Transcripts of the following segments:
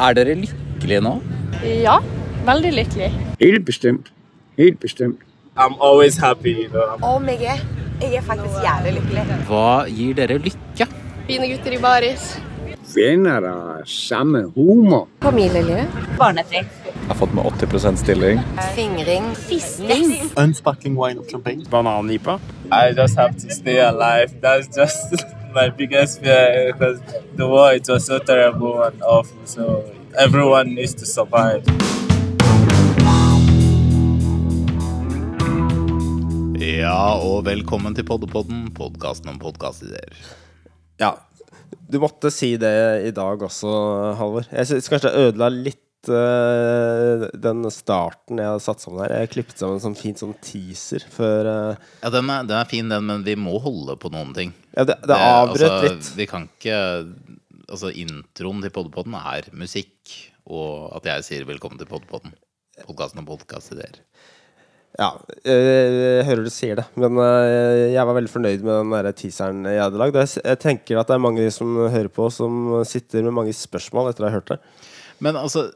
Er dere lykkelige nå? Ja, veldig lykkelig. Helt bestemt. Helt bestemt. I'm always happy, you know. Om jeg er. Jeg er faktisk jævlig lykkelig. Hva gir dere lykke? Fine gutter i baris. Venner av samme humor. Familieliv. Barnetrekk. Jeg har fått med 80% stilling. Fingring. Fisting. Unsparkling wine of champagne. Banannipa. I just have to stay alive. That's just my biggest fear because the war it was so terrible and awful. So everyone needs to survive. Ja, og velkommen til Poddepodden, podkasten om podkastideer. Ja, du måtte si det i dag også, Halvor. Jeg syns kanskje jeg ødela litt eh, den starten jeg har satt sammen her. Jeg klippet sammen en sånn fin sånn teaser før eh, Ja, den er, den er fin, den, men vi må holde på noen ting. Ja, det, det avbrøt altså, litt. Vi kan ikke Altså, introen til Poddepodden er musikk, og at jeg sier velkommen til Poddepodden. Podkasten og podkastideer. Ja, eh, jeg hører du sier det, men eh, jeg var veldig fornøyd med den der teaseren jeg hadde lagd. Jeg tenker at det er mange som hører på, som sitter med mange spørsmål etter å ha hørt det. Men altså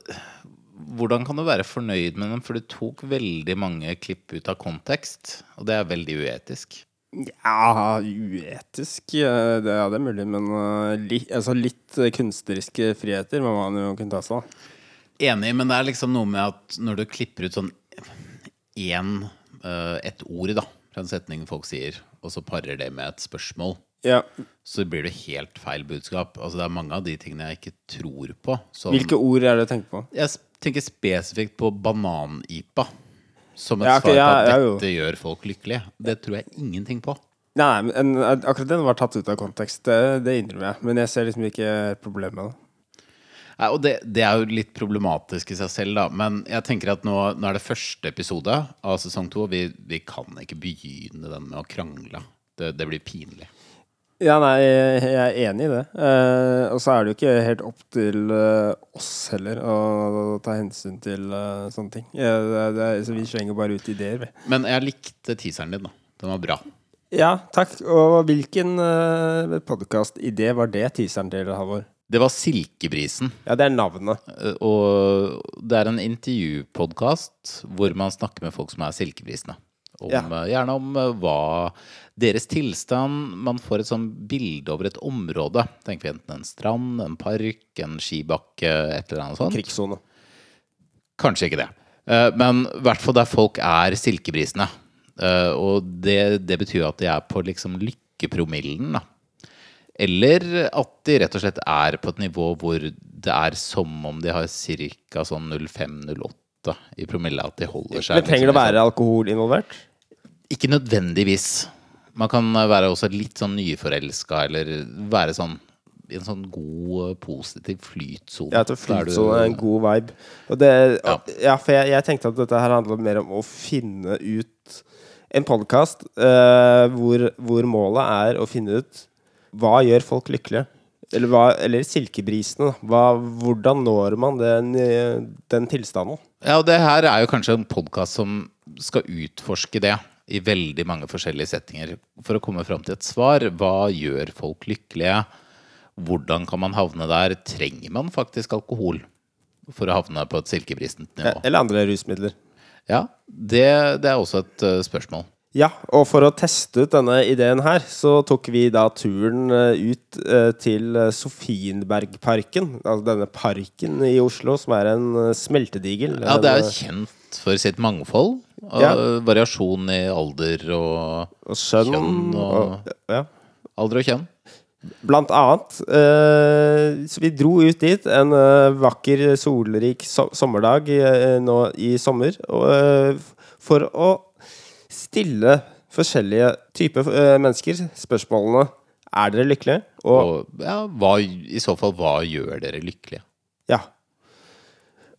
hvordan kan du være fornøyd med den? For du tok veldig mange klipp ut av kontekst, og det er veldig uetisk. Ja, uetisk eh, det, Ja, det er mulig, men litt, altså litt eh, kunstneriske friheter må man jo kunne ta seg av. Enig, men det er liksom noe med at når du klipper ut sånn én eh, et ord da fra en setning folk sier, og så parer det med et spørsmål, Ja. så blir det helt feil budskap. Altså Det er mange av de tingene jeg ikke tror på. Som, Hvilke ord er det du tenker på? Jeg tenker spesifikt på banan-IPA. Som et Ja, okay, svar på at ja, dette gjør folk lykkelige. Det tror jeg ingenting på. Nei, men en, akkurat den var tatt ut av kontekst, det, det innrømmer jeg. Men jeg ser liksom ikke problemet med det. Nei, og det, det er jo litt problematisk i seg selv, da. Men jeg tenker at nå, nå er det første episode av sesong to. Vi, vi kan ikke begynne den med å krangle. Det, det blir pinlig. Ja, nei, jeg er enig i det. Eh, og så er det jo ikke helt opp til eh, oss heller å, ta hensyn til uh, sånne ting. Ja, det, det, så vi slenger bare ut ideer, vi. Men jeg likte teaseren din, da. Den var bra. Ja, takk. Og hvilken uh, podkast-idé var det teaseren til, Halvor? Det var Silkebrisen. Ja, det er navnet. Eh, Og det er en intervjupodkast hvor man snakker med folk som er silkebrisene. Om, Ja. eh, Gjerne om eh, hva deres tilstand Man får et sånn bilde over et område. Tenker vi enten en strand, en park, en skibakke, et eller annet sånt. Krigssone. Kanskje ikke det. Eh, Men i hvert fall der folk er silkebrisene. Og det, det betyr at de er på liksom lykkepromillen, da. Eller at de rett og slett er på et nivå hvor det er som om de har ca. sånn 05-08 i promille. At de holder seg Men trenger det å være alkohol involvert? Ikke nødvendigvis. Man kan være også litt sånn nyforelska, eller være sånn i en sånn god, positiv flytsone. Ja, til flytsone er en god vibe. Og det, Ja. ja. for jeg, jeg tenkte at dette her handler mer om å finne ut en podkast hvor, hvor målet er å finne ut hva gjør folk lykkelige. Eller, hva, eller silkebrisene. Hva, hvordan når man den, den tilstanden? Ja, og det her er jo kanskje en podkast som skal utforske det i veldig mange forskjellige settinger. For å komme fram til et svar. Hva gjør folk lykkelige? Hvordan kan man havne der? Trenger man faktisk alkohol for å havne på et silkebristent nivå? Eller andre rusmidler. Ja, det, det er også et eh, spørsmål. Ja, og for å teste ut denne ideen her, så tok vi da turen eh, ut eh, til eh, Sofienbergparken. Altså denne parken i Oslo som er en smeltedigel. Ja, det er En, kjent for sitt mangfold. Og Ja. variasjon i alder og og skjønn kjønn og- og, ja. alder og kjønn. Blant annet. Eh, så vi dro ut dit en eh, vakker, solrik so sommerdag eh, nå i sommer. Og, for å stille forskjellige typer eh, mennesker spørsmålene Er dere lykkelige? Og Og ja, hva, i så fall, hva gjør dere lykkelige? Ja.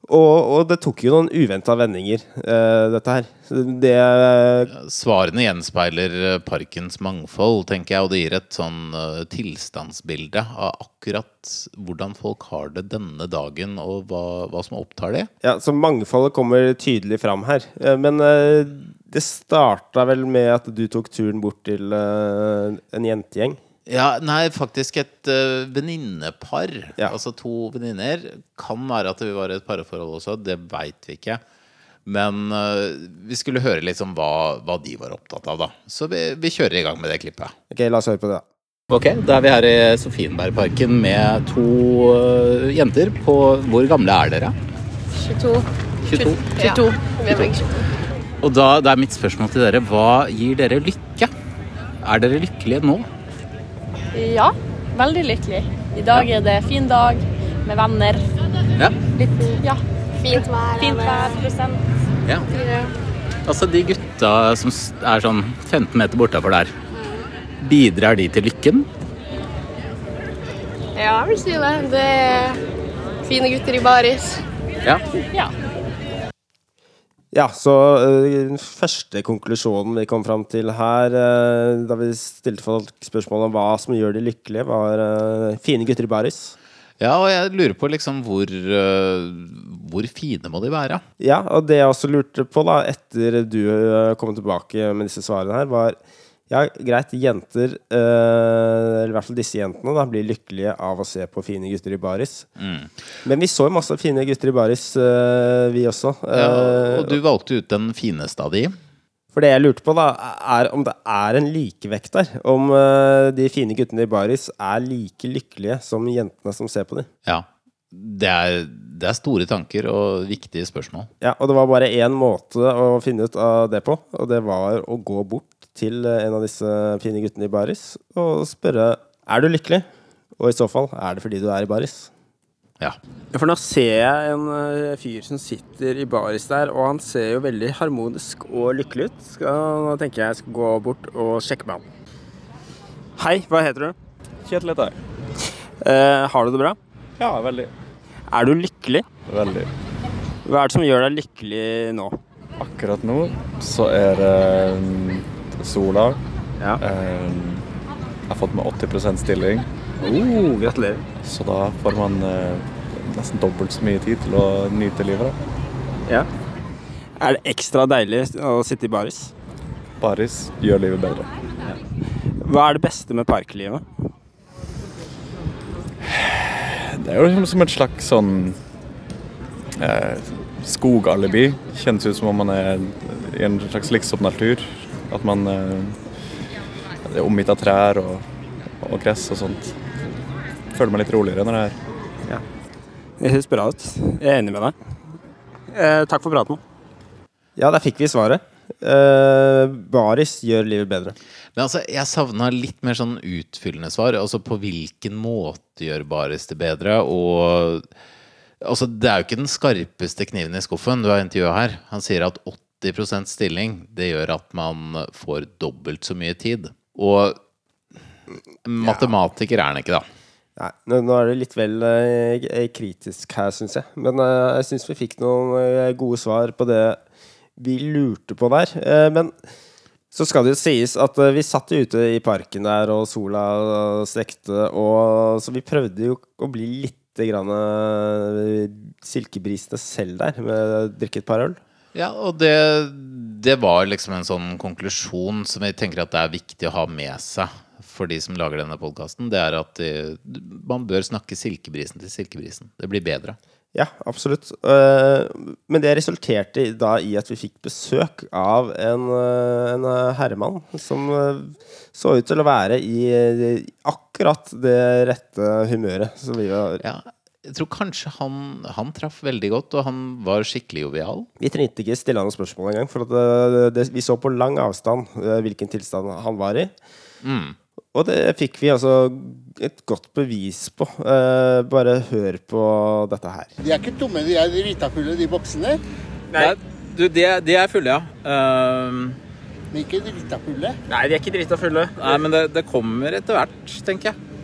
Og, og det tok jo noen uventa vendinger, eh, dette her. Det Det Svarene gjenspeiler parkens mangfold, tenker jeg, og det gir et sånn tilstandsbilde av akkurat hvordan folk har det denne dagen, og hva, hva som opptar det. Ja, så mangfoldet kommer tydelig fram her. Men det starta vel med at du tok turen bort til uh, en jentegjeng. Ja, nei, faktisk et uh, venninnepar. Ja. Altså to venninner. Kan være at vi var i et parforhold også, det veit vi ikke. Men uh, vi skulle høre litt om hva, hva de var opptatt av, da. Så vi, vi kjører i gang med det klippet. Ok, la oss høre på det, da. Ok, da er vi her i Sofienbergparken med to uh, jenter på Hvor gamle er dere? 22. 22. 22. Vi er 22. Og da, da er mitt spørsmål til dere hva gir dere lykke? Er dere lykkelige nå? Ja, veldig lykkelig. I dag er det fin dag med venner. Ja. Litt, ja. Fint vær. Fint vær, prosent. ja. Altså de gutta som er sånn 15 meter bortafor der, bidrar de til lykken? Ja, jeg vil si det. Det er fine gutter i baris. Ja. Ja. Ja, så den første konklusjonen vi kom fram til her, øh, da vi stilte folk spørsmål om hva som gjør de lykkelige, var øh, fine gutter i baris. Ja, og jeg lurer på liksom hvor, hvor fine må de være? Ja, og det jeg også lurte på da, etter du kom tilbake med disse svarene her, var ja, greit, jenter, øh, eller i hvert fall disse jentene, da, blir lykkelige av å se på fine gutter i baris. Men vi så jo masse fine gutter i baris, øh, vi også. Ja, Eh, og du valgte ut den fineste av de. For det jeg lurte på, da, er om det er en likevekt der. Om de fine guttene i baris er like lykkelige som jentene som ser på dem. Ja. Det er, det er store tanker og viktige spørsmål. Ja, og det var bare én måte å finne ut av det på, og det var å gå bort til eh, en av disse fine guttene i baris og spørre er du lykkelig. Og i så fall, er det fordi du er i baris? Ja. For nå ser jeg en eh, fyr som sitter i baris der, og han ser jo veldig harmonisk og lykkelig ut. Skal, nå tenker jeg jeg skal gå bort og sjekke med han. Hei, hva heter du? Kjetil heter jeg. Eh, har du det bra? Ja, veldig. Er du lykkelig? Veldig. Hva er det som gjør deg lykkelig nå? Akkurat nå så er det mm, sola. Ja. Eh, Jeg har fått med 80% stilling, Oh, gratulerer. så da får man eh, nesten dobbelt så mye tid til å nyte livet. da. Ja. Er det ekstra deilig å sitte i baris? Baris gjør livet bedre. Hva er det beste med parklivet? Det er jo liksom som et slags sånn eh, skogalibi. Kjennes ut som om man er i en slags liksom natur. At man eh, er omgitt av trær og, og gress og sånt. Føler meg litt roligere når det er her. Det høres bra ut. Jeg er enig med deg. Eh, takk for praten. Ja, der fikk vi svaret. Eh, baris gjør livet bedre. Men altså, jeg savna litt mer sånn utfyllende svar. Altså på hvilken måte gjør baris det bedre? Og altså, det er jo ikke den skarpeste kniven i skuffen du har intervjua her. Han sier at 80 stilling, det gjør at man får dobbelt så mye tid. Og matematiker er han ikke, da. Nei, nå, er det litt vel eh, kritisk her, syns jeg. Men eh, jeg syns vi fikk noen eh, gode svar på det vi lurte på der. Men så skal det jo sies at vi satt ute i parken der, og sola stekte, og så vi prøvde jo å bli litt silkebrisende selv der, med å drikke et par øl. Ja, og det, det var liksom en sånn konklusjon som jeg tenker at det er viktig å ha med seg for de som lager denne podkasten. Det er at de, man bør snakke silkebrisen til silkebrisen. Det blir bedre. Ja, absolutt. Eh, men det resulterte da i at vi fikk besøk av en, eh, en eh, herremann som eh, så ut til å være i eh, akkurat det rette humøret. Som vi, var, Ja, jeg tror kanskje han, han traff veldig godt, og han var skikkelig jovial. vi trengte ikke stille han noen spørsmål engang, for at det, det, vi så på lang avstand eh, hvilken tilstand han var i. Mm. Og det fikk vi altså et godt bevis på. Eh, bare hør på dette her. De er ikke tomme, de er drita fulle, de boksene. Nei, du, de, er- de er fulle, ja. Uh... Men ikke drita fulle. Nei, de er ikke drita fulle. nei, men det, det kommer etter hvert, tenker jeg.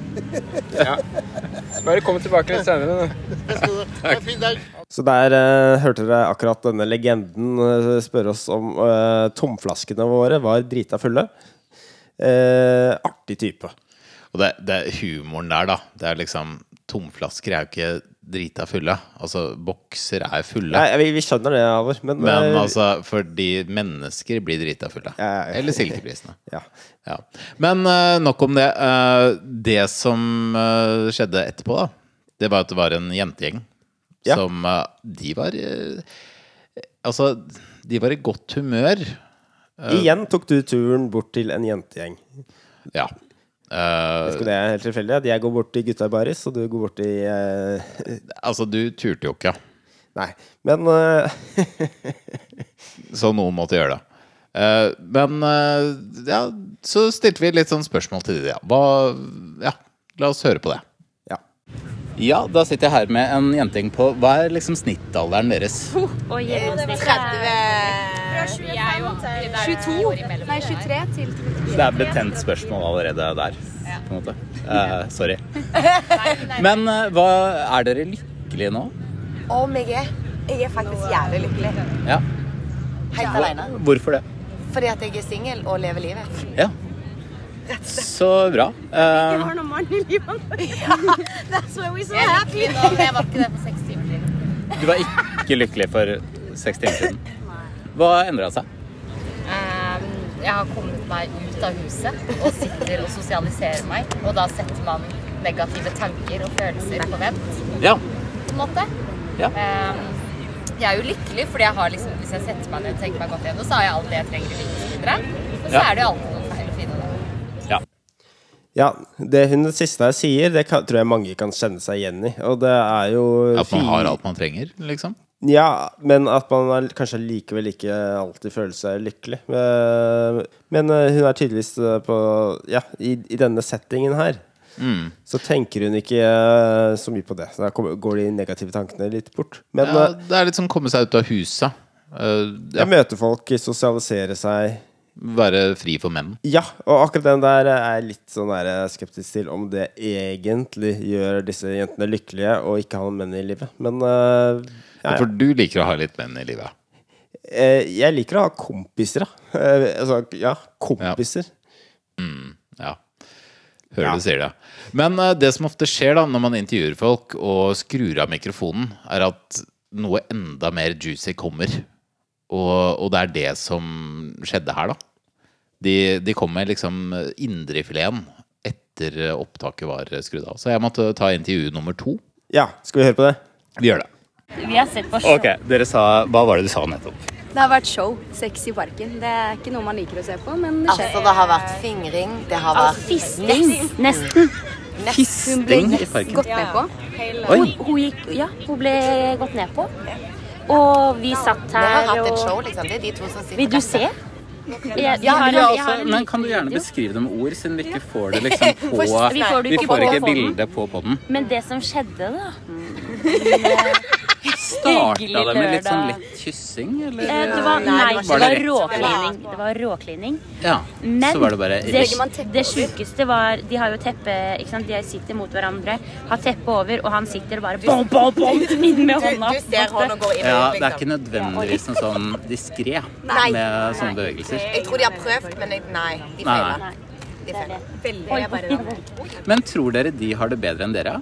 Bare kom tilbake litt senere. Dag. Så der uh, hørte dere akkurat denne legenden uh, spørre oss om uh, tomflaskene våre var drita fulle. Eh, artig type. Og det, det er humoren der, da. Det er liksom Tomflasker er jo ikke drita fulle. Altså, bokser er fulle. Nei, vi, vi skjønner det, Halvor. Men, Men eh, altså, fordi mennesker blir drita fulle. Ja, ja, ja. Eller silkeprisene. Ja. Ja. Men uh, nok om det. Uh, det som uh, skjedde etterpå, da, det var at det var en jentegjeng som De var Altså, de var i godt humør. Igjen tok du turen bort til en jentegjeng. Ja. Eh, Husker det er helt tilfeldig at jeg går bort til gutta i baris, og du går bort til uh... altså, du turte jo ikke, Nei. Men uh... så noen måtte gjøre det. Eh, men eh, ja, så stilte vi litt sånn spørsmål til de, ja. Hva Ja, la oss høre på det. Ja. Da sitter jeg her med en jentegjeng på Hva er liksom snittalderen deres? Og gjennomsnittet Fra 22. Nei, 23 til 34. Det er betent spørsmål allerede der, på en måte. Uh, sorry. Men uh, hva er dere lykkelige nå? Om jeg er. Jeg er faktisk jævlig lykkelig. Ja. Helt alene. Hvorfor det? Fordi at jeg er singel og lever livet. Ja. Så bra. Eh, noen mann i livet. That's why we're so Jeg er happy. jeg var ikke det for seks timer siden. du var ikke lykkelig for seks timer siden. Hva endra seg? Um, Jeg har kommet meg ut av huset og sitter og sosialiserer meg. Og da setter man negative tanker og følelser på vent, Ja. på en måte. Ja. Um, Jeg er jo lykkelig, fordi jeg har liksom, hvis jeg setter meg ned og tenker meg godt igjen så har jeg alt det jeg trenger i livet videre. Og så Ja. er det jo alltid noe feil å finne det. Ja, det hun det siste jeg sier, det kan, tror jeg mange kan kjenne seg igjen i. Og det er jo At man har alt man trenger, liksom. Ja, men at man er, kanskje likevel ikke alltid føler seg lykkelig. Eh, Men eh, hun er tydeligvis eh, på Ja, i, i denne settingen her. Mm. Så tenker hun ikke så mye på det. Så da går de negative tankene litt bort. Men Ja, det er litt sånn komme seg ut av huset. Uh, ja, jeg møter folk, sosialisere seg være fri for menn. Ja, og akkurat den der er jeg litt sånn der skeptisk til om det egentlig gjør disse jentene lykkelige å ikke ha noen menn i livet. Men uh, ja, For du liker å ha litt menn i livet. Uh, jeg liker å ha kompiser, da. Uh, altså, ja, kompiser. Ja. Hører Ja. du sier det. Men det som ofte skjer da når man intervjuer folk og skrur av mikrofonen, er at noe enda mer juicy kommer. Og, og det er det som skjedde her, da. De, de kom med liksom indrefileten etter opptaket var skrudd av. Så jeg måtte ta intervju nummer to. Ja, skal vi høre på det? Vi gjør det. Vi har sett på show. Ok, dere sa Hva var det du sa nettopp? Det har vært show. Sex i parken. Det er ikke noe man liker å se på, men det skjer. Altså, det har vært fingring, det har vært Fisting. Nesten. Hun Fisting i parken. gått ned på. Hun, hun gikk Ja, hun ble gått ned på. Og vi satt her og Vi har hatt et show, liksom. Det er de to som sitter Vil du se? Ja, har altså, en men kan du gjerne beskrive det med ord, siden vi ikke får det liksom på Vi får det Vi får ikke bilde på podden. Men det som skjedde, da Starta det med litt sånn lett kyssing, eller? eh, Det var, Nei, nei, det var var råklining. Det var råklining. Ja. Men Så var det bare det, det sjukeste var De har jo teppe ikke sant? De sitter mot hverandre, har teppe over, og han sitter bare bom, bom, bom, inn med hånda. du ser hånda gå inn Ja, det er ikke liksom. nødvendigvis en sånn diskré Nei. med sånne bevegelser. Jeg tror de har prøvd, men jeg, nei, de feiler. Men tror dere de har det bedre enn dere?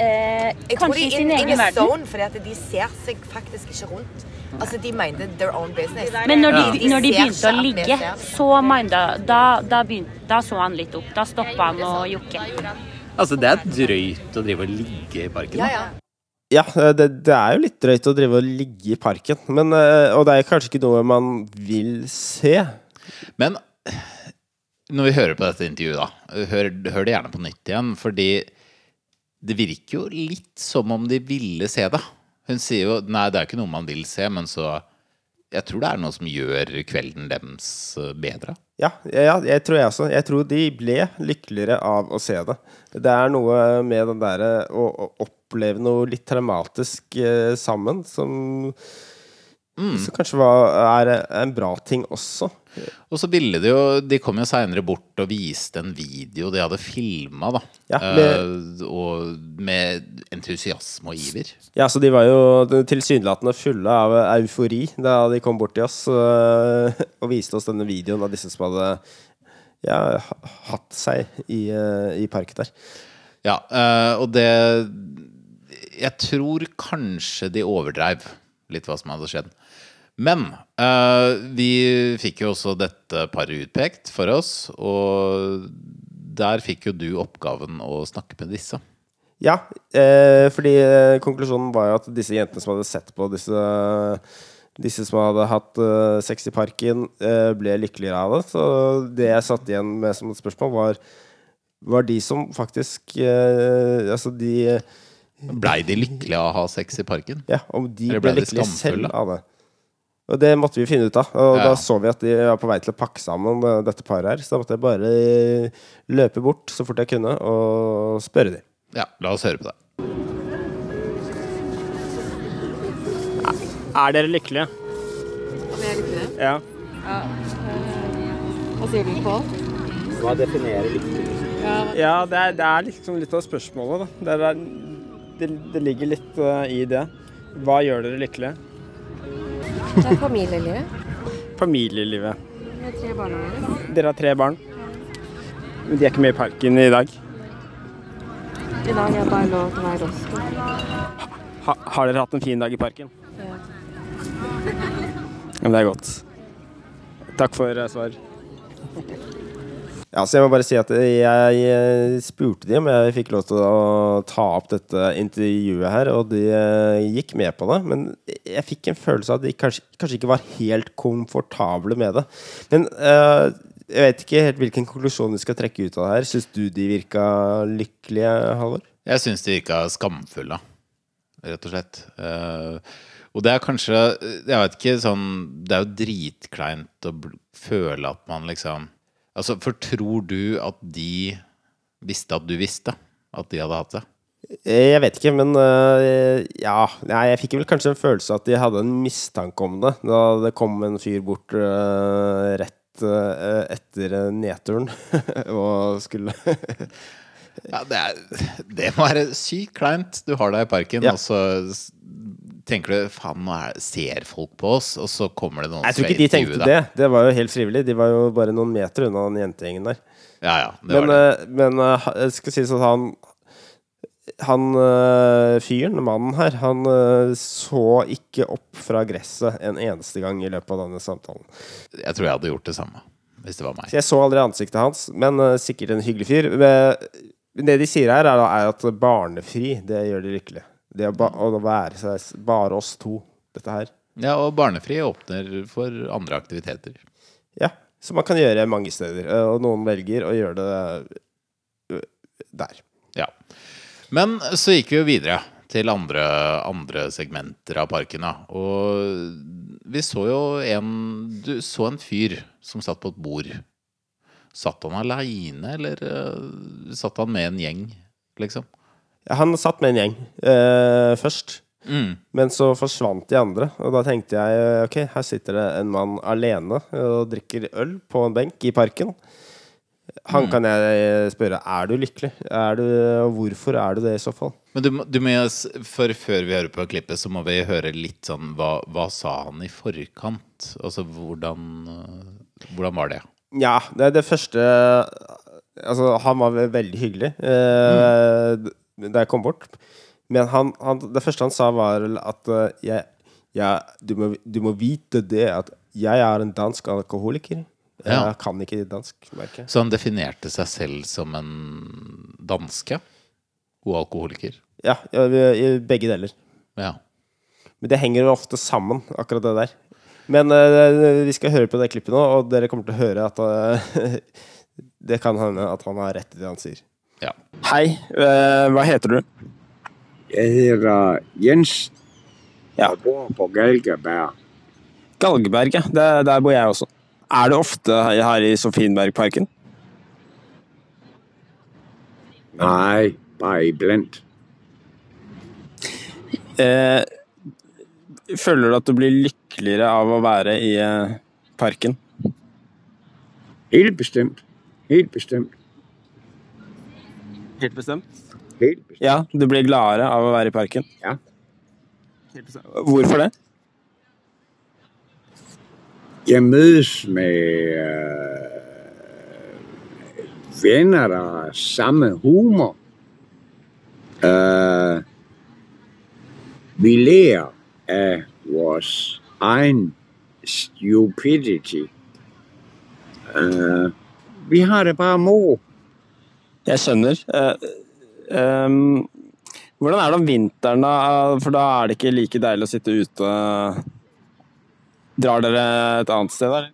Eh, kanskje i sin in, in egen verden. zone, fordi at de ser seg faktisk ikke rundt. Altså, de mente their own business. Men når de, Ja. når de begynte å ligge, så minda da, da, begynte, da så han litt opp. Da stoppa han å jokke. Altså, det er drøyt å drive og ligge i parken. Ja, da. ja. Ja, eh, det, det er jo litt drøyt å drive og ligge i parken. Men, eh, og det er kanskje ikke noe man vil se. Men når vi hører på dette intervjuet, da, hør, hør det gjerne på nytt igjen. Fordi det virker jo litt som om de ville se det. Hun sier jo nei, det er ikke noe man vil se, men så Jeg tror det er noe som gjør kvelden deres eh, bedre. Ja, ja, jeg tror jeg også. Jeg tror de ble lykkeligere av å se det. Det er noe med den derre å, å oppleve noe litt traumatisk eh, sammen som Som kanskje var, er en bra ting også. Og så ville de jo De kom jo seinere bort og viste en video de hadde filma, da. Ja, Eh, og med entusiasme og iver. Ja, så de var jo tilsynelatende fulle av eufori da de kom bort til oss uh, og viste oss denne videoen av disse som hadde ja, hatt seg i, uh, i parken der. Ja, eh, og det jeg tror kanskje de overdreiv litt hva som hadde skjedd. Men uh, vi fikk jo også dette paret utpekt for oss, og der fikk jo du oppgaven å snakke med disse. Ja, eh, fordi eh, konklusjonen var jo at disse jentene som hadde sett på disse disse som hadde hatt eh, sex i parken, eh, ble lykkeligere av det. Så det jeg satt igjen med som et spørsmål, var var de som faktisk eh, Altså, de Blei de lykkelige av å ha sex i parken? Ja, om de ble ble de lykkelige selv av det. Og det måtte vi finne ut av. Og Ja. da så vi at de var på vei til å pakke sammen eh, dette paret her. Så da måtte jeg bare eh, løpe bort så fort jeg kunne og spørre dem. Ja, la oss høre på det. Er dere lykkelige? Om jeg er lykkelig? Ja. Ja. eh, Hva sier du på? Hva definerer lykkelig? Ja. Ja, det er, det er liksom litt av spørsmålet, da. Det, er, det, det ligger litt uh, i det. Hva gjør dere lykkelige? Det er familielivet. Familielivet. Tre. Dere har tre barn. Men de er ikke med i parken i dag. I dag er bare lov til å være oss. Ha, har dere hatt en fin dag i parken? Ja. Ja, men det er godt. Takk for eh, svar. Ja, så jeg må bare si at jeg eh, spurte de om jeg fikk lov til å ta opp dette intervjuet her, og de eh, gikk med på det. Men jeg fikk en følelse av at de kanskje, kanskje ikke var helt komfortable med det. Men uh, jeg vet ikke helt hvilken konklusjon vi skal trekke ut av det her. Syns du de virka lykkelige, Halvor? Jeg syns de virka skamfulle, rett og slett. Uh, og det er kanskje Jeg vet ikke sånn Det er jo dritkleint å føle at man liksom Altså, for tror du at de visste at du visste at de hadde hatt det? Eh, Jeg vet ikke, men uh, ja jeg fikk vel kanskje en følelse at de hadde en mistanke om det da det kom en fyr bort uh, rett uh, etter nedturen og skulle Ja, det, er, det må være sykt kleint. Du har deg i parken, Ja. og så tenker du faen, nå er, ser folk på oss, og så kommer det noen Jeg tror ikke de tenkte det. Det var jo helt frivillig. De var jo bare noen meter unna den jentegjengen der. Ja, ja, det men var eh, men eh, jeg skal si at han han eh, fyren, mannen her, han så ikke opp fra gresset en eneste gang i løpet av denne samtalen. Jeg tror jeg hadde gjort det samme, hvis det var meg. Så jeg så aldri ansiktet hans, men sikkert en hyggelig fyr. Men det de sier her, er, er at barnefri, det gjør de lykkelige. Det å, ba å være seg bare oss to, dette her. Ja, og barnefri åpner for andre aktiviteter. Ja, som man kan gjøre mange steder. eh, Og noen velger å gjøre det eh, der. Ja. Men så gikk vi jo videre til andre, andre segmenter av parken. Da. Og vi så jo en Du så en fyr som satt på et bord. Satt han aleine, eller eh, satt han med en gjeng, liksom? Han satt med en gjeng eh, først. Mm. Men så forsvant de andre, og da tenkte jeg eh, ok, her sitter det en mann alene og drikker øl på en benk i parken. Han Mm. kan jeg spørre er du lykkelig. Er du, hvorfor er du det i så fall? Men du, du må, for før vi hører på klippet, så må vi høre litt sånn Hva, hva sa han i forkant? Altså hvordan, eh, hvordan var det? Ja, det det første Altså, han var veldig hyggelig eh, d- da jeg kom bort. Men han, han, det første han sa, var at uh, jeg, jeg, du, må, du må vite det at jeg er en dansk alkoholiker. Jeg Ja. kan ikke dansk, merke. Så han definerte seg selv som en danske? Og alkoholiker? Ja, ja, i begge deler. Ja. Men det henger jo ofte sammen, akkurat det der. Men uh, vi skal høre på det klippet nå, og dere kommer til å høre at uh, det kan hende at han har rett i det han sier. Ja. Hei, eh, hva heter du? Jeg heter Jens. Ja. Jeg bor på Galgeberg. Galgeberg, ja. Der, der bor jeg også. Er du ofte her i Sofienbergparken? Nei, bare iblant. Eh, føler du at du blir lykkeligere av å være i eh, parken? Helt bestemt. Helt bestemt. Helt bestemt? Helt bestemt. Ja, du blir gladere av å være i parken? Ja. Hvorfor det? Jeg møtes med uh, venner, av samme humor. Uh, Vi ler av vores egen stupidity. Uh, vi har det bare moro. Jeg skjønner. Uh, um, hvordan er det om vinteren, da? For da er det ikke like deilig å sitte ute. Drar dere et annet sted, eller?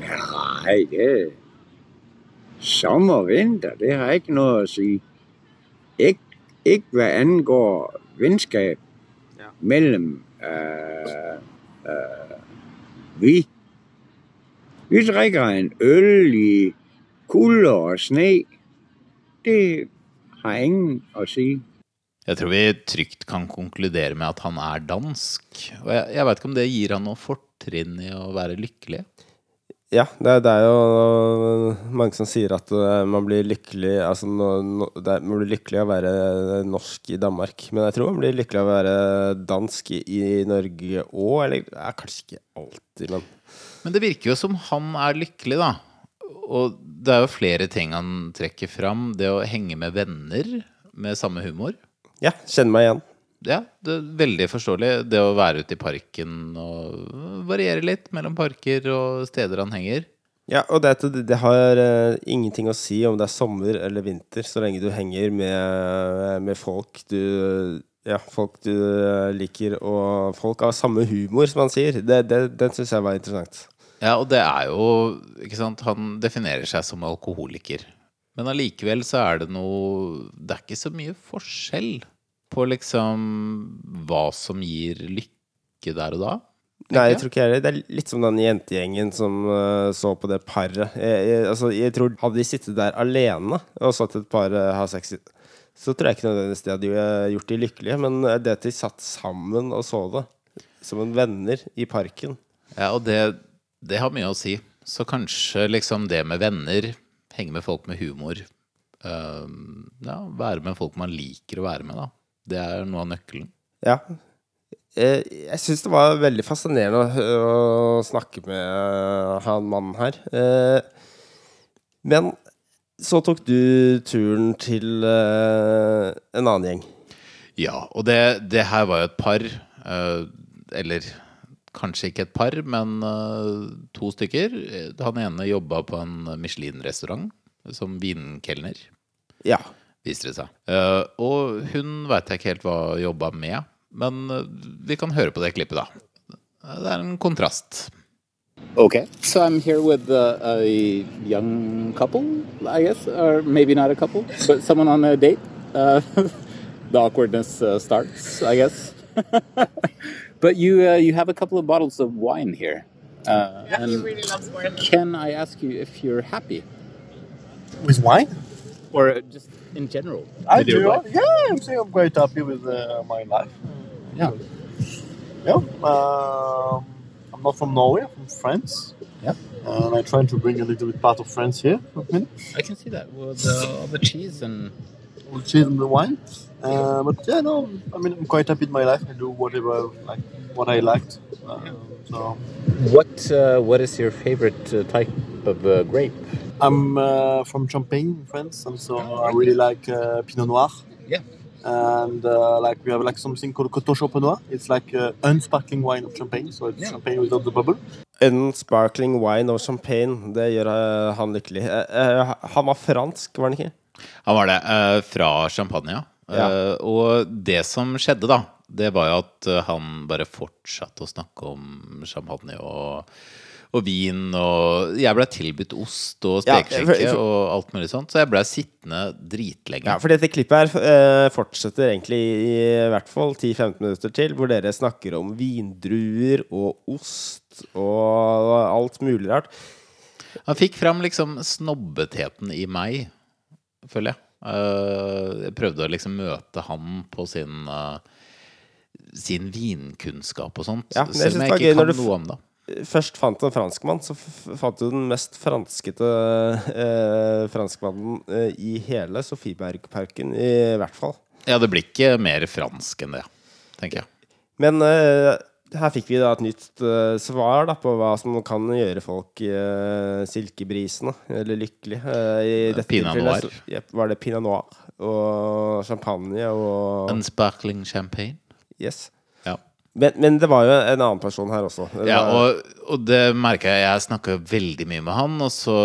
Nei, det sommer og vinter, det har ikke noe å si. Ikke, ikke hva angår vennskap ja. mellom uh, uh, vi. Vi drikker en øl i kulde og sne. Det har ingen å si. Jeg tror vi trygt kan konkludere med at han er dansk. Og jeg, jeg veit ikke om det gir han noe fortrinn i å være lykkelig. Ja, det, er- det er jo mange som sier at eh, man blir lykkelig Altså, no, no, det er, man blir lykkelig av å være norsk i Danmark. Men jeg tror man blir lykkelig av å være dansk i, i Norge òg. Eller ja, kanskje ikke alltid, men Men det virker jo som han er lykkelig, da. Og det er jo flere ting han trekker fram. Det å henge med venner med samme humor. Ja, kjenner meg igjen. Ja, det er veldig forståelig. Det å være ute i parken og variere litt mellom parker og steder han henger. Ja, og det, det, har uh, ingenting å si om det er sommer eller vinter, så lenge du henger med, med folk du ja, folk du eh, liker, og folk har samme humor, som han sier. Det, det, den syns jeg var interessant. Ja, og det er jo ikke sant, Han definerer seg som alkoholiker. Men allikevel så er det noe Det er ikke så mye forskjell på liksom hva som gir lykke der og da. Nei, jeg tror ikke jeg det. Det er litt som den jentegjengen som uh, så på det paret. Jeg, jeg, altså, jeg tror Hadde de sittet der alene og sett et par uh, ha sex, så tror jeg ikke nødvendigvis det hadde eh, gjort de lykkelige. Men det at de satt sammen og så det, som en venner i parken Ja, og det, det har mye å si. Så kanskje liksom det med venner, henge med folk med humor, uh, ja, være med folk man liker å være med, da. Det er noe av nøkkelen. Ja. Eh, Jeg syns det var veldig fascinerende å, snakke med eh, han mannen her. Eh, Men så tok du turen til eh, en annen gjeng. Ja, og det, det her var jo et par, eh, eller kanskje ikke et par, men eh, to stykker. Han ene jobba på en Michelin-restaurant som vinkelner. Ja. Viste det seg. Eh, og hun veit jeg ikke helt hva jobba med, men eh, vi kan høre på det klippet, da. Det er en kontrast. Okay, so I'm here with uh, a young couple, I guess, or maybe not a couple, but someone on a date. Uh, the awkwardness uh, starts, I guess. but you uh, you have a couple of bottles of wine here. Uh, Yeah, he really loves wine. Can I ask you if you're happy, With wine? or just in general? I do. Life? Yeah, I'm saying I'm quite happy with uh, my life. Yeah. Yeah. Um I'm not from Norway. I'm from France. Yeah. And I try to bring a little bit part of France here with me. I can see that with uh, all the cheese and All the cheese and the wine. Uh, but yeah, no, I mean, I'm quite happy in my life. I do whatever, like, what I liked. Uh, so what uh, what is your favorite uh, type of uh, grape? I'm uh, from Champagne France, and so I really like uh, Pinot Noir. Yeah. And uh, like we have like something called Coteau Champenois. It's like uh, unsparkling wine of Champagne, so it's Yeah. champagne without the bubble. En sparkling wine og champagne, det gjør han lykkelig. Eh, eh, Han var fransk, var han ikke? Han var det. eh, fra Champagne, ja. Ja. Eh, og det som skjedde, da, det var jo at eh, han bare fortsatte å snakke om champagne og, og vin. Og jeg ble tilbudt ost og Ja, spekeskinke for- og alt mulig sånt, så jeg ble sittende dritlenge. Ja, for dette klippet her uh, fortsetter egentlig i, i hvert fall 10-15 minutter til, hvor dere snakker om vindruer og ost og alt mulig rart. Han fikk fram liksom snobbetheten i meg, føler jeg. Eh, jeg prøvde å liksom møte han på sin eh, sin vinkunnskap og sånt. Ja, selv om jeg ikke kan noe om det. først fant en franskmann, så fant du den mest franskete eh, franskmannen eh, i hele Sofiebergparken, i hvert fall. Ja, det blir ikke mer fransk enn det, tenker jeg. Men eh, her fikk vi da et nytt uh, svar da, på hva som kan gjøre folk uh, silkebrisende eller lykkelige. Uh, I dette Pinot noir. så- jep, var det pinot noir. og champagne og En sparkling champagne. Yes. Ja. Men, men det var jo en annen person her også. Det Ja, var- og, og det merka jeg. Jeg snakka veldig mye med han, og så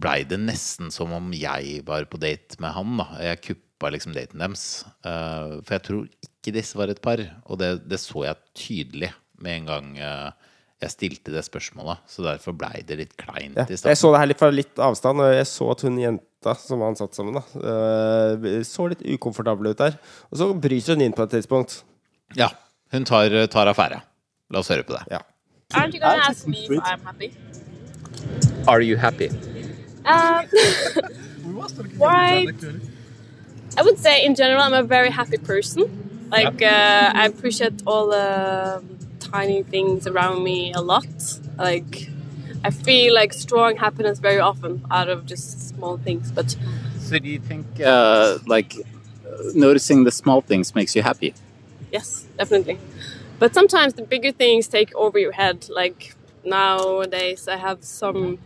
blei det nesten som om jeg var på date med han. da Jeg kuppa liksom daten deres. Uh, for jeg tror ikke disse var et par, og det, det så jeg tydelig med en gang eh, jeg stilte det spørsmålet. Så derfor blei det litt kleint ja. i Jeg så det her litt fra litt avstand, og jeg så at hun jenta som han satt sammen, da, eh, så litt ukomfortabel ut der. Og så bryter hun inn på et tidspunkt. Ja. Hun tar, tar affære. La oss høre på det. Aren't you gonna ask me if I'm happy? Are you happy? Um, why? I would say in general I'm a very happy person. Like uh, I appreciate all the tiny things around me a lot. Like I feel like strong happiness very often out of just small things. But So do you think uh, like uh, noticing the small things makes you happy? yes, definitely. But sometimes the bigger things take over your head. Like nowadays, I have some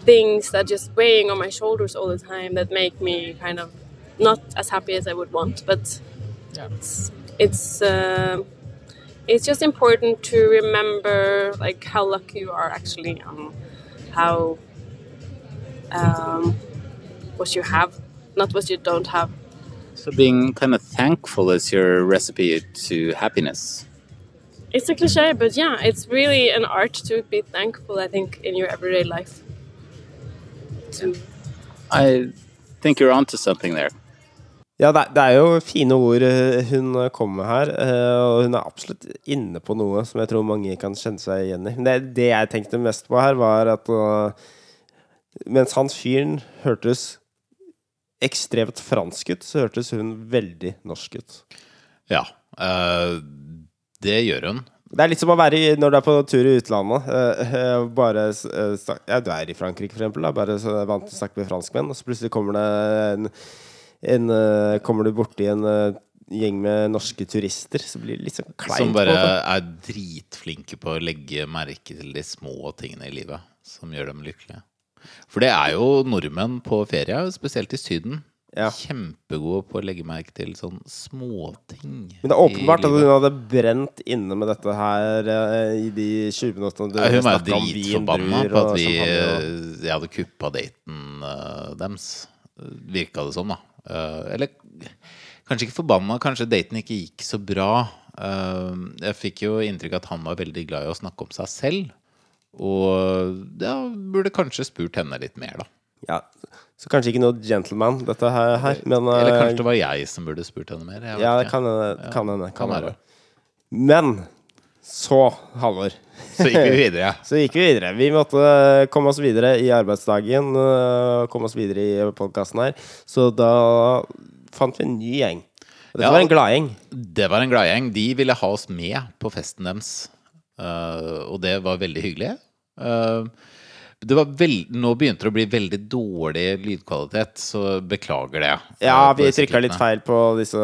things that just weighing on my shoulders all the time that make me kind of not as happy as I would want. But it's it's uh, it's just important to remember like how lucky you are actually, um, how um, what you have, not what you don't have. So being kind of thankful is your recipe to happiness. It's a cliche, but yeah, it's really an art to be thankful, I think, in your everyday life. To I think you're onto something there. Ja, det, er jo fine ord eh, hun kommer med her, eh, og hun er absolutt inne på noe som jeg tror mange kan kjenne seg igjen i. Det, det jeg tenkte mest på her, var at eh, mens han fyren hørtes ekstremt fransk ut, så hørtes hun veldig norsk ut. Ja. Øh, det gjør hun. Det er litt som å være i, når du er på tur i utlandet. Øh, eh, bare eh, ja, Du er i Frankrike, for eksempel. Da, bare så vant til å snakke med franskmenn, og så plutselig kommer det en, en eh, Kommer du borti en eh, gjeng med norske turister, så blir det litt sånn kleint. Som bare er dritflinke på å legge merke til de små tingene i livet som gjør dem lykkelige. For det er jo nordmenn på ferie, spesielt i Syden. Kjempegode på å legge merke til sånn småting. Men det er åpenbart at hun hadde brent inne med dette her eh, i de 20 minuttene du Ja, hun var dritforbanna på at vi, jeg hadde kuppa daten uh, deres. Virka det som, da. Eh, eller kanskje ikke forbanna, kanskje daten ikke gikk så bra. Eh, jeg fikk jo inntrykk av at han var veldig glad i å snakke om seg selv. Og ja, burde kanskje spurt henne litt mer, da. Ja, så kanskje ikke noe gentleman, dette her, her men Eller eh, kanskje det var jeg som burde spurt henne mer. Ja, det kan hende. Kan hende. Men så, Halvor Så gikk vi videre. så gikk vi videre. Vi måtte komme oss videre i arbeidsdagen, eh, komme oss videre i podkasten her. Så da fant vi en ny gjeng. Det Dette Ja, var en gladgjeng. Det var en gladgjeng. De ville ha oss med på festen deres. Uh, og det var veldig hyggelig. Eh, det var vel, nå begynte det å bli veldig dårlig lydkvalitet, så beklager det. Ja, vi trykka litt feil på disse,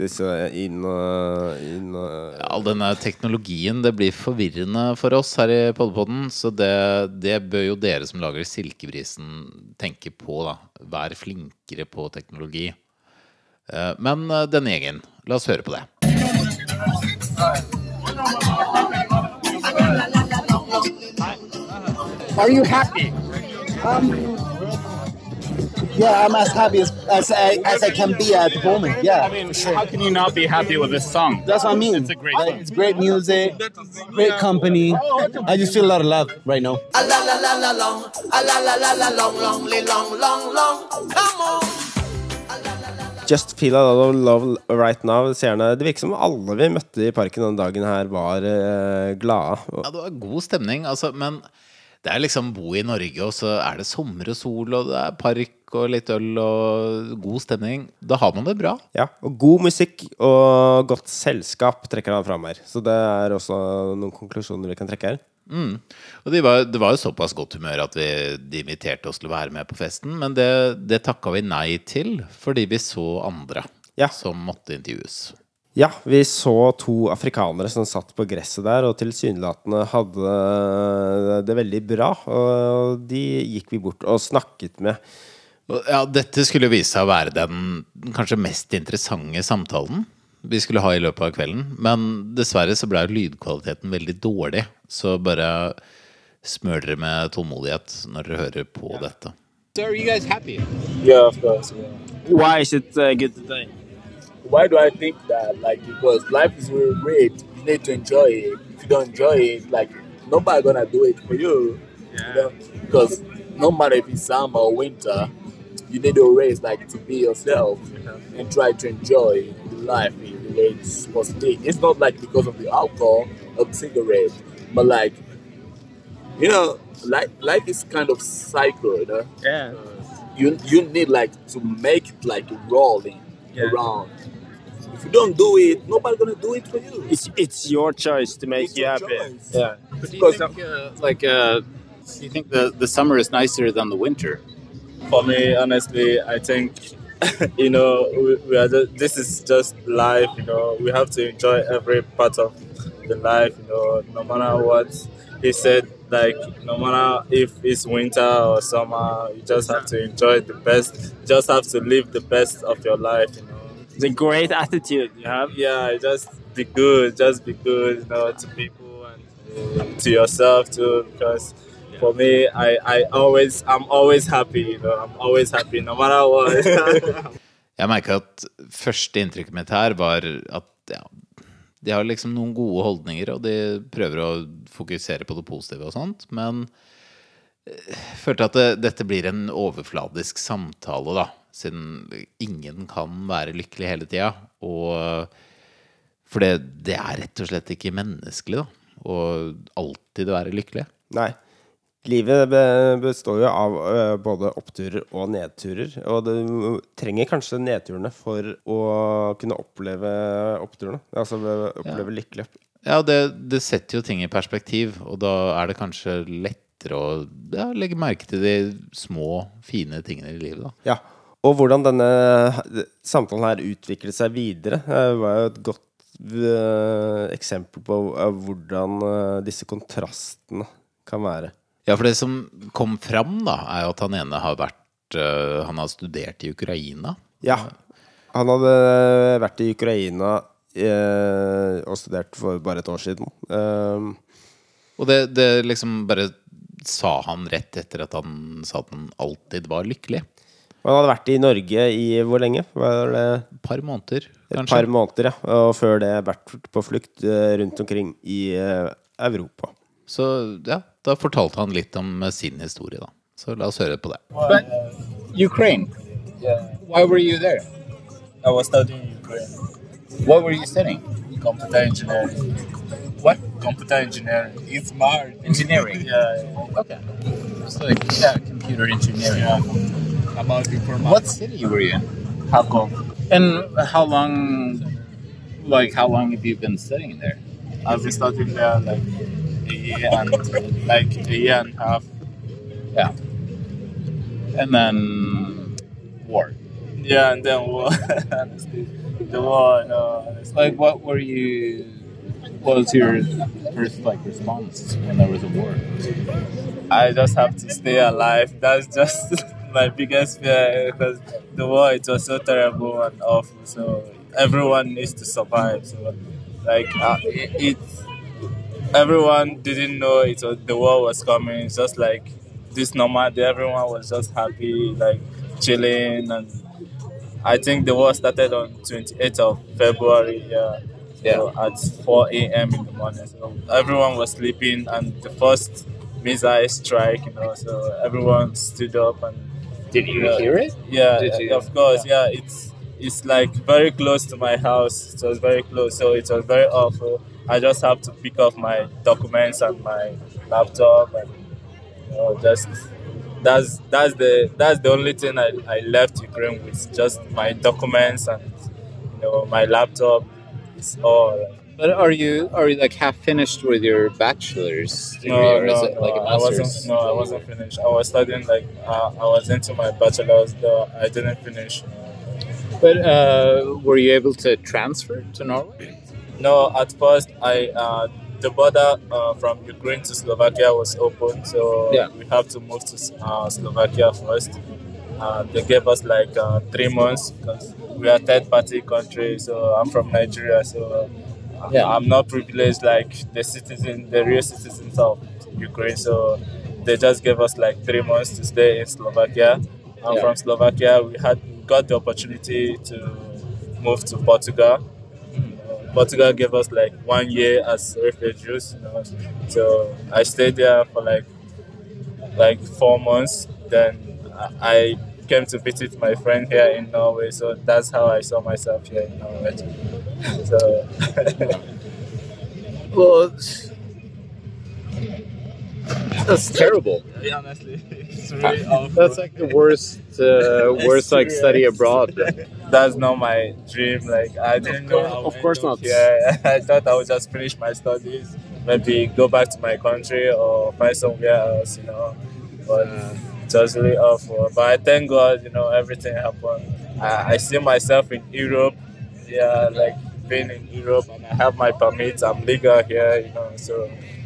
disse inn, og inn og All denne teknologien, det blir forvirrende for oss her i Podpodden. Så det, det bør jo dere som lager Silkebrisen tenke på, da. Vær flinkere på teknologi. Eh, Men eh, denne gjengen, la oss høre på det. Are you happy? Um, yeah, I'm as happy as, as, I, as I can be at the moment. Yeah. I mean, how can you not be happy with this song? That's what I mean. It's a great Like, song. It's great music, great company. I just feel a lot of love right now. A la la la la long, a la la la la long, long, long, long, long. Come on. Just feel a lot of love right now. Seerne. Det virker som alle vi møtte i parken den dagen her, var eh, glade. Og- Ja, det var god stemning, altså, men det er liksom bo i Norge, og så er det sommer og sol, og det er park og litt øl og god stemning. Da har man det bra. Ja, og god musikk og godt selskap trekker han fram her. Så det er også noen konklusjoner vi kan trekke her. Mm. Og det var, det var jo såpass godt humør at vi, de inviterte oss til å være med på festen, men det, det takka vi nei til fordi vi så andre som måtte intervjues. Ja, vi så to afrikanere som satt på gresset der og tilsynelatende hadde det veldig bra. Og de gikk vi bort og snakket med. Ja, dette skulle jo vise seg å være den kanskje mest interessante samtalen vi skulle ha i løpet av kvelden. Men dessverre så ble lydkvaliteten veldig dårlig. Så bare smør dere med tålmodighet når dere hører på dette. So are you guys happy? Yeah, of course. Yeah. Why is it uh, good today? Why do I think that? Like because life is really great. You need to enjoy it. If you don't enjoy it, like nobody gonna do it for you. You know? Because no matter if it's summer or winter, you need to always like to be yourself and try to enjoy the life in the way it's supposed to be. It's not like because of the alcohol or the cigarette, but like you know, life life is kind of cycle, you know. Yeah. You you need like to make it like rolling Yeah. around. If you don't do it, nobody gonna do it for you. It's it's your choice to make you happy. Yeah. But do you think, uh, like, uh, do you think the, the summer is nicer than the winter? For me, honestly, I think you know we, we are just, this is just life. You know, we have to enjoy every part of the life. You know, no matter what he said. Like no matter if it's winter or summer, you just have to enjoy the best. You just have to live the best of your life. You know, the great attitude you have. Yeah, just be good. Just be good. You know, to people and to yourself too. Because for me, I, I always I'm always happy. You know, I'm always happy no matter what. Jeg merka at første inntrykket mitt her var at ja, de har liksom noen gode holdninger, og de prøver å fokusere på det positive og sånt, men jeg følte at det, dette blir en overfladisk samtale, da. Siden ingen kan være lykkelig hele tida. For det, det er rett og slett ikke menneskelig, da. Å alltid være lykkelig. Nei. Livet består jo av både oppturer og nedturer. Og du trenger kanskje nedturene for å kunne oppleve oppturene. Altså oppleve lykkelig. Ja, det, det setter jo ting i perspektiv, og da er det kanskje lettere å ja, legge merke til de små, fine tingene i livet, da. Ja. Og hvordan denne samtalen her utviklet seg videre, eh, var jo et godt eh, eksempel på eh, hvordan disse kontrastene kan være. Ja, for det som kom fram, da, er jo at han ene har vært Han har studert i Ukraina. Ja. Han hadde vært i Ukraina og studert for bare et år siden. Eh, Og det, det liksom bare sa han rett etter at han sa at han alltid var lykkelig. Han hadde vært i Norge i hvor lenge? Var det Et par måneder, Et par måneder, ja. Og før det vært på flukt eh, rundt omkring i eh, Europa. Så ja, da fortalte han litt om eh, sin historie, da. Så la oss høre på det. But Ukraine, yeah, why were you there? I was studying in Ukraine. What were you studying? Computer engineering. What? Computer engineering. It's smart. Engineering. Yeah. yeah. Okay. It's like, yeah, computer engineering. Yeah. About informatics. What city were you in? Kharkov. And how long, like, how long have you been studying there? I've been studying there like a year and like a year and a half. Yeah. And then war. Yeah, and then war. honestly, the war. No. Like, what were you? What was your first like response when there was a war? I just have to stay alive. That's just my biggest fear because the war it was so terrible and awful. So everyone needs to survive. So like uh, it, it, everyone didn't know it was the war was coming. It's just like this normal day. Everyone was just happy, like chilling, and I think the war started on 28th of February. Yeah. So at 4 a.m. in the morning. So everyone was sleeping, and the first missile strike, you know, so everyone stood up and. Did you Yeah. hear it? Yeah, Did you? of course. Yeah, it's it's like very close to my house. It was very close, so it was very awful. I just have to pick up my documents and my laptop, and you know, just that's that's the that's the only thing I, I left Ukraine with. Just my documents and you know my laptop. It's all. But are you are you like half finished with your bachelor's degree, No, or is it like no, a I wasn't. master's? No, I wasn't finished. I was studying like uh, I was into my bachelor's, though I didn't finish. But uh, were you able to transfer to Norway? No, at first I uh, the border uh, from Ukraine to Slovakia was open, so Yeah. we have to move to uh, Slovakia first. Uh, they gave us like uh, three months because we are third party country. So I'm from Nigeria, so Yeah. I'm not privileged like the citizen, the real citizens of Ukraine. So they just gave us like three months to stay in Slovakia. I'm Yeah. from Slovakia. We had got the opportunity to move to Portugal. Uh, Portugal gave us like one year as refugees. You know? So I stayed there for like like four months. Then I I came to visit my friend here in Norway. So that's how I saw myself here in Norway. so Well, that's terrible. Yeah, honestly, it's really awful. That's like the worst, uh, worst like study abroad. That's not my dream. Like I didn't know. I Of course not. Here. I thought I would just finish my studies, maybe go back to my country or find somewhere else, you know. But it was really awful. But I thank God, you know, everything happened. I, I see myself in Europe. Yeah, like being in Europe, and I have my permits. I'm legal here, you know. So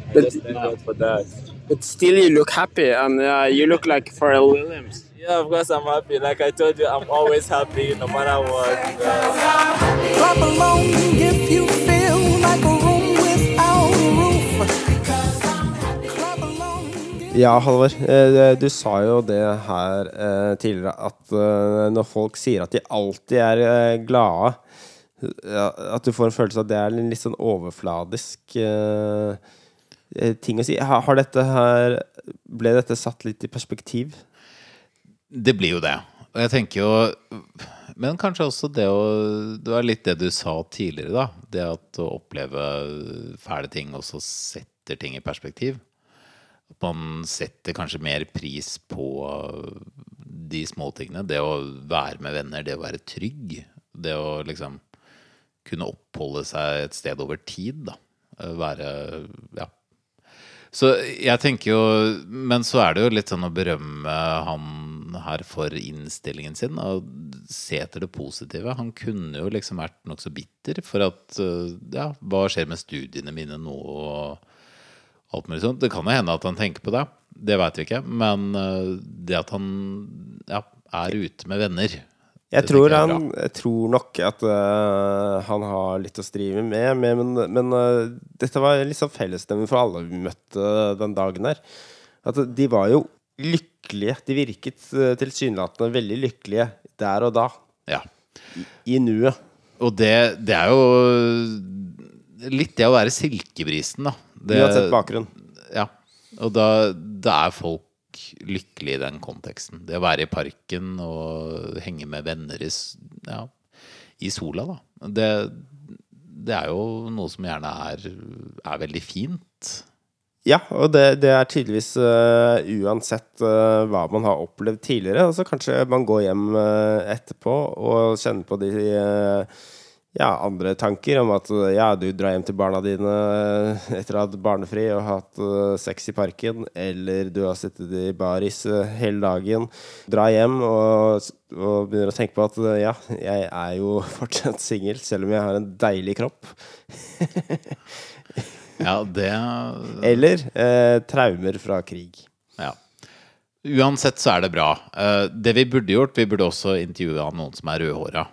I But- just thank God for that. But still, you look happy, and uh, you look like Pharrell Williams. Yeah, of course I'm happy. Like I told you, I'm always happy no matter what. Clap Ja, Halvor. eh, Du sa jo det her eh, tidligere at eh, når folk sier at de alltid er eh, glade At du får en følelse av at det er en litt sånn overfladisk eh, eh, ting å si. Har dette her Ble dette satt litt i perspektiv? Det blir jo det. Og jeg tenker jo Men kanskje også det å Det var litt det du sa tidligere, da. Det at å oppleve fæle ting også setter ting i perspektiv. At man setter kanskje mer pris på de småtingene. Det å være med venner, det å være trygg. Det å liksom kunne oppholde seg et sted over tid, da. Være Ja. Så jeg tenker jo Men så er det jo litt sånn å berømme han her for innstillingen sin. Og se etter det positive. Han kunne jo liksom vært nokså bitter for at øh, Ja, hva skjer med studiene mine nå? Og alt mulig sånt. Det kan jo hende at han tenker på det. Det veit vi ikke. Men øh, det at han ja, er ute med venner Jeg tror, jeg han, jeg tror nok at uh, han har litt å strive med, med men, men uh, dette var liksom fellesnevner for alle vi møtte den dagen her. At de var jo lykkelige. De virket uh, tilsynelatende veldig lykkelige der og da. Ja. I, i nuet. Og det, det er jo litt det å være silkebrisen, da. Det, Uansett bakgrunn. Ja. Og da, da er folk lykkelige i den konteksten. Det å være i parken og henge med venner i, ja, i sola, da. Det, det er jo noe som gjerne er, er veldig fint. Ja, og det, det er tydeligvis uh, uansett uh, hva man har opplevd tidligere. Altså kanskje man går hjem uh, etterpå og kjenner på de eh, ja, andre tanker om at eh, ja, du drar hjem til barna dine eh, etter å ha hatt barnefri og hatt eh, sex i parken, eller du har sittet i baris hele dagen. Dra hjem og, og begynner å tenke på at ja, jeg er jo fortsatt singel, selv om jeg har en deilig kropp. Ja, det Eller eh, traumer fra krig. Ja. Uansett så er det bra. Eh, Det vi burde gjort, vi burde også intervjua noen som er rødhåra.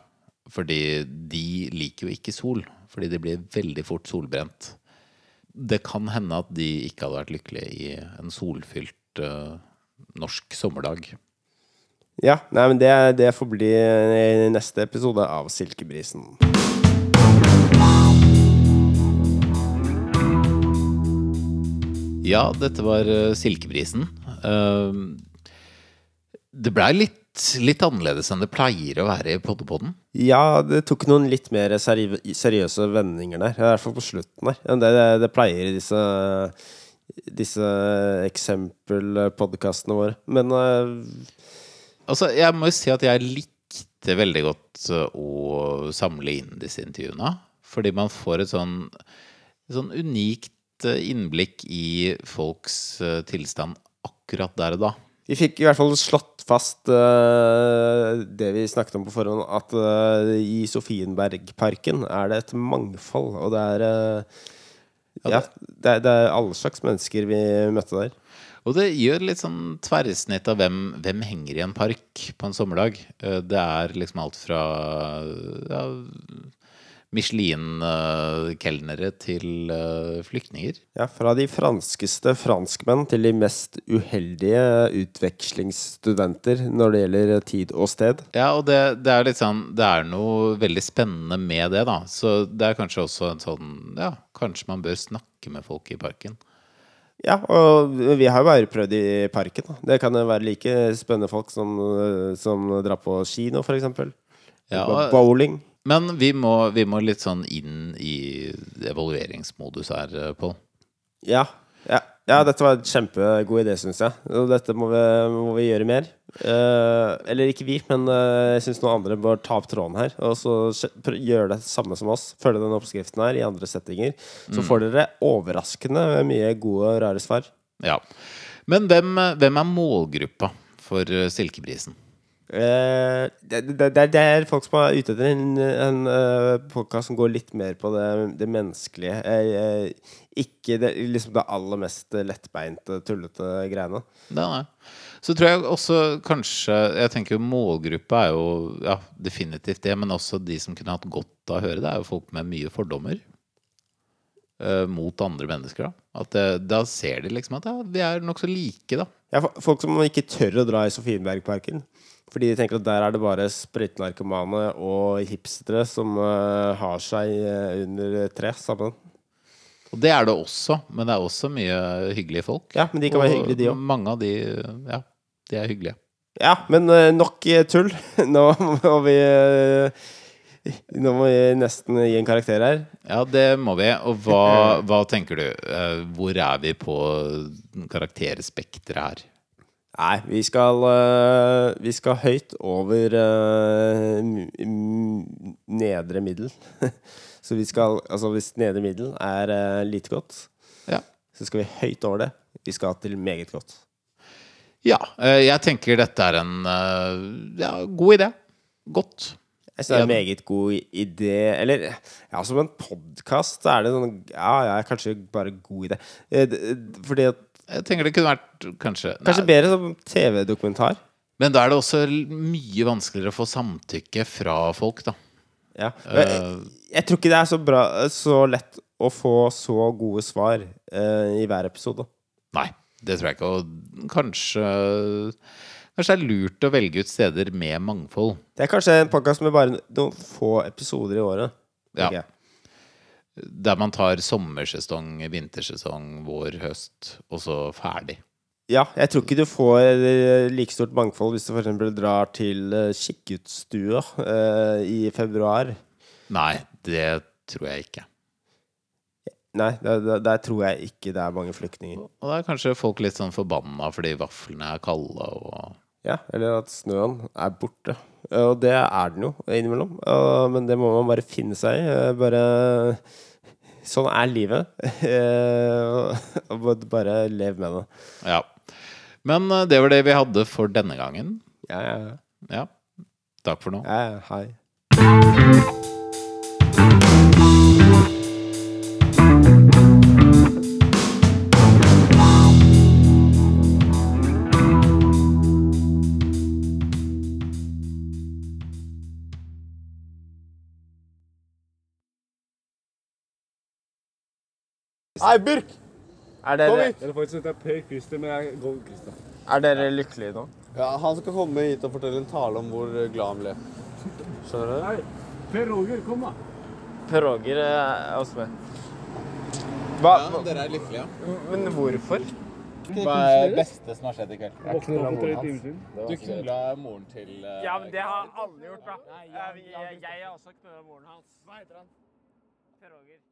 Fordi de liker jo ikke sol. Fordi de blir veldig fort solbrent. Det kan hende at de ikke hadde vært lykkelige i en solfylt uh, norsk sommerdag. Ja, nei, men det, det får bli i neste episode av Silkebrisen. Ja, dette var eh, Silkebrisen. Uh, Det blei litt, litt annerledes enn det pleier å være i Poddepodden. Ja, det tok noen litt mer seri seriøse vendinger der. I hvert fall på slutten der. Enn det, det, det pleier i disse, disse eksempelpodkastene våre. Men uh... Altså, jeg må jo si at jeg likte veldig godt uh, å samle inn disse intervjuene. Fordi man får et sånn, et sånn unikt uh, innblikk i folks tilstand akkurat der og da. Vi fikk i hvert fall slått fast uh, det vi snakket om på forhånd, at uh, i Sofienbergparken er det et mangfold. Og det er uh, Ja, det, det er alle slags mennesker vi møtte der. Og det gjør litt sånn tverrsnitt av hvem, hvem henger i en park på en sommerdag. Det er liksom alt fra ja, Michelin-kelnere til eh, flyktninger. Ja, fra de franskeste franskmenn til de mest uheldige utvekslingsstudenter når det gjelder tid og sted. Ja, og det, det er litt sånn Det er noe veldig spennende med det, da. Så det er kanskje også en sånn Ja, kanskje man bør snakke med folk i parken. Ja, og vi har jo bare prøvd i parken. Da. Det kan være like spennende folk som, som drar på kino, f.eks. Ja, og- Bowling. Men vi må, vi må litt sånn inn i evalueringsmodus her, eh, Pål. Ja, ja, ja, dette var en kjempegod idé, syns jeg. Og dette må vi, må vi gjøre mer. Eh, eller ikke vi, men eh, jeg syns noen andre bør ta opp tråden her. Og så gjøre det samme som oss. Følge den oppskriften her i andre settinger. Så Mm. får dere overraskende mye gode og rare svar. Ja. Men hvem, hvem er målgruppa for Silkebrisen? Silkeprisen? Eh, det, det, det, er folk som er ute etter en, en uh, podkast som går litt mer på det, det menneskelige. Eh, eh, ikke det, liksom det aller mest lettbeinte, tullete greiene. Det er. Så tror jeg også kanskje Jeg tenker målgruppa er jo ja, definitivt det, men også de som kunne hatt godt av å høre det, er jo folk med mye fordommer. eh, mot andre mennesker. Da det, Da ser de liksom at ja, vi er nokså like, da. Ja, folk som ikke tør å dra i Sofienbergparken. Fordi de tenker at der er det bare sprøytenarkomane og hipstere som uh, har seg uh, under tre sammen. Og det er det også, men det er også mye hyggelige folk. Ja, men de kan være hyggelige, de også. Mange av de, ja, de er hyggelige. Ja, men uh, nok tull. Nå må vi Nå må vi nesten gi en karakter her. Ja, det må vi. Og hva, hva tenker du? Hvor er vi på karakterspekteret her? Nei, vi skal, uh, vi skal høyt over m- nedre middel. Så vi skal Altså hvis nedre middel er uh, lite godt, Ja. så skal vi høyt over det. Vi skal til meget godt. Ja, jeg tenker dette er en ja, god idé. Godt. Jeg synes det er en meget god idé. Eller ja, som en podkast er det sånn Ja, ja, kanskje bare god idé. Fordi at Jeg tenker det kunne vært kanskje Kanskje Nei, bedre som TV-dokumentar. Men da er det også mye vanskeligere å få samtykke fra folk, da. Ja. Eh, Jeg, jeg tror ikke det er så bra Så lett å få så gode svar uh, i hver episode. Nei, det tror jeg ikke. Og kanskje Kanskje det er lurt å velge ut steder med mangfold. Det er kanskje en podkast med bare noen få episoder i året. Ja. jeg. Der man tar sommersesong, vintersesong, vår, høst, og så ferdig. Ja, jeg tror ikke du får eh, like stort mangfold hvis du f.eks. drar til eh, Kikkutstua eh, i februar. Nei, det tror jeg ikke. Nei, der, der, der tror jeg ikke det er mange flyktninger. Og da er kanskje folk litt sånn forbanna fordi vaflene er kalde og Ja, eller at snøen er borte. Eh, Og det er den jo innimellom. Eh, Men det må man bare finne seg i. Eh, Bare Sånn er livet. Bare lev med det. Ja. Men det var det vi hadde for denne gangen. Ja, ja, ja. Ja. Takk for nå. Ja, ja, hei. Hei, Birk! Er Kom dere, hit! Eller faktisk heter Per Christer, men jeg går Christer. er dere lykkelige nå? Ja, han skal komme hit og fortelle en tale om hvor glad han ble. Skjønner du? Nei, Per Roger, kom da. Per Roger er også med. Hva, dere er lykkelige. ja. men hvorfor? Hva er det beste som har skjedd i kveld? Jeg knulla moren hans. Du knulla moren til eh, Ja, men det har alle gjort, da. Jeg, jeg, jeg har også knulla moren hans. Hva heter han? Per Roger.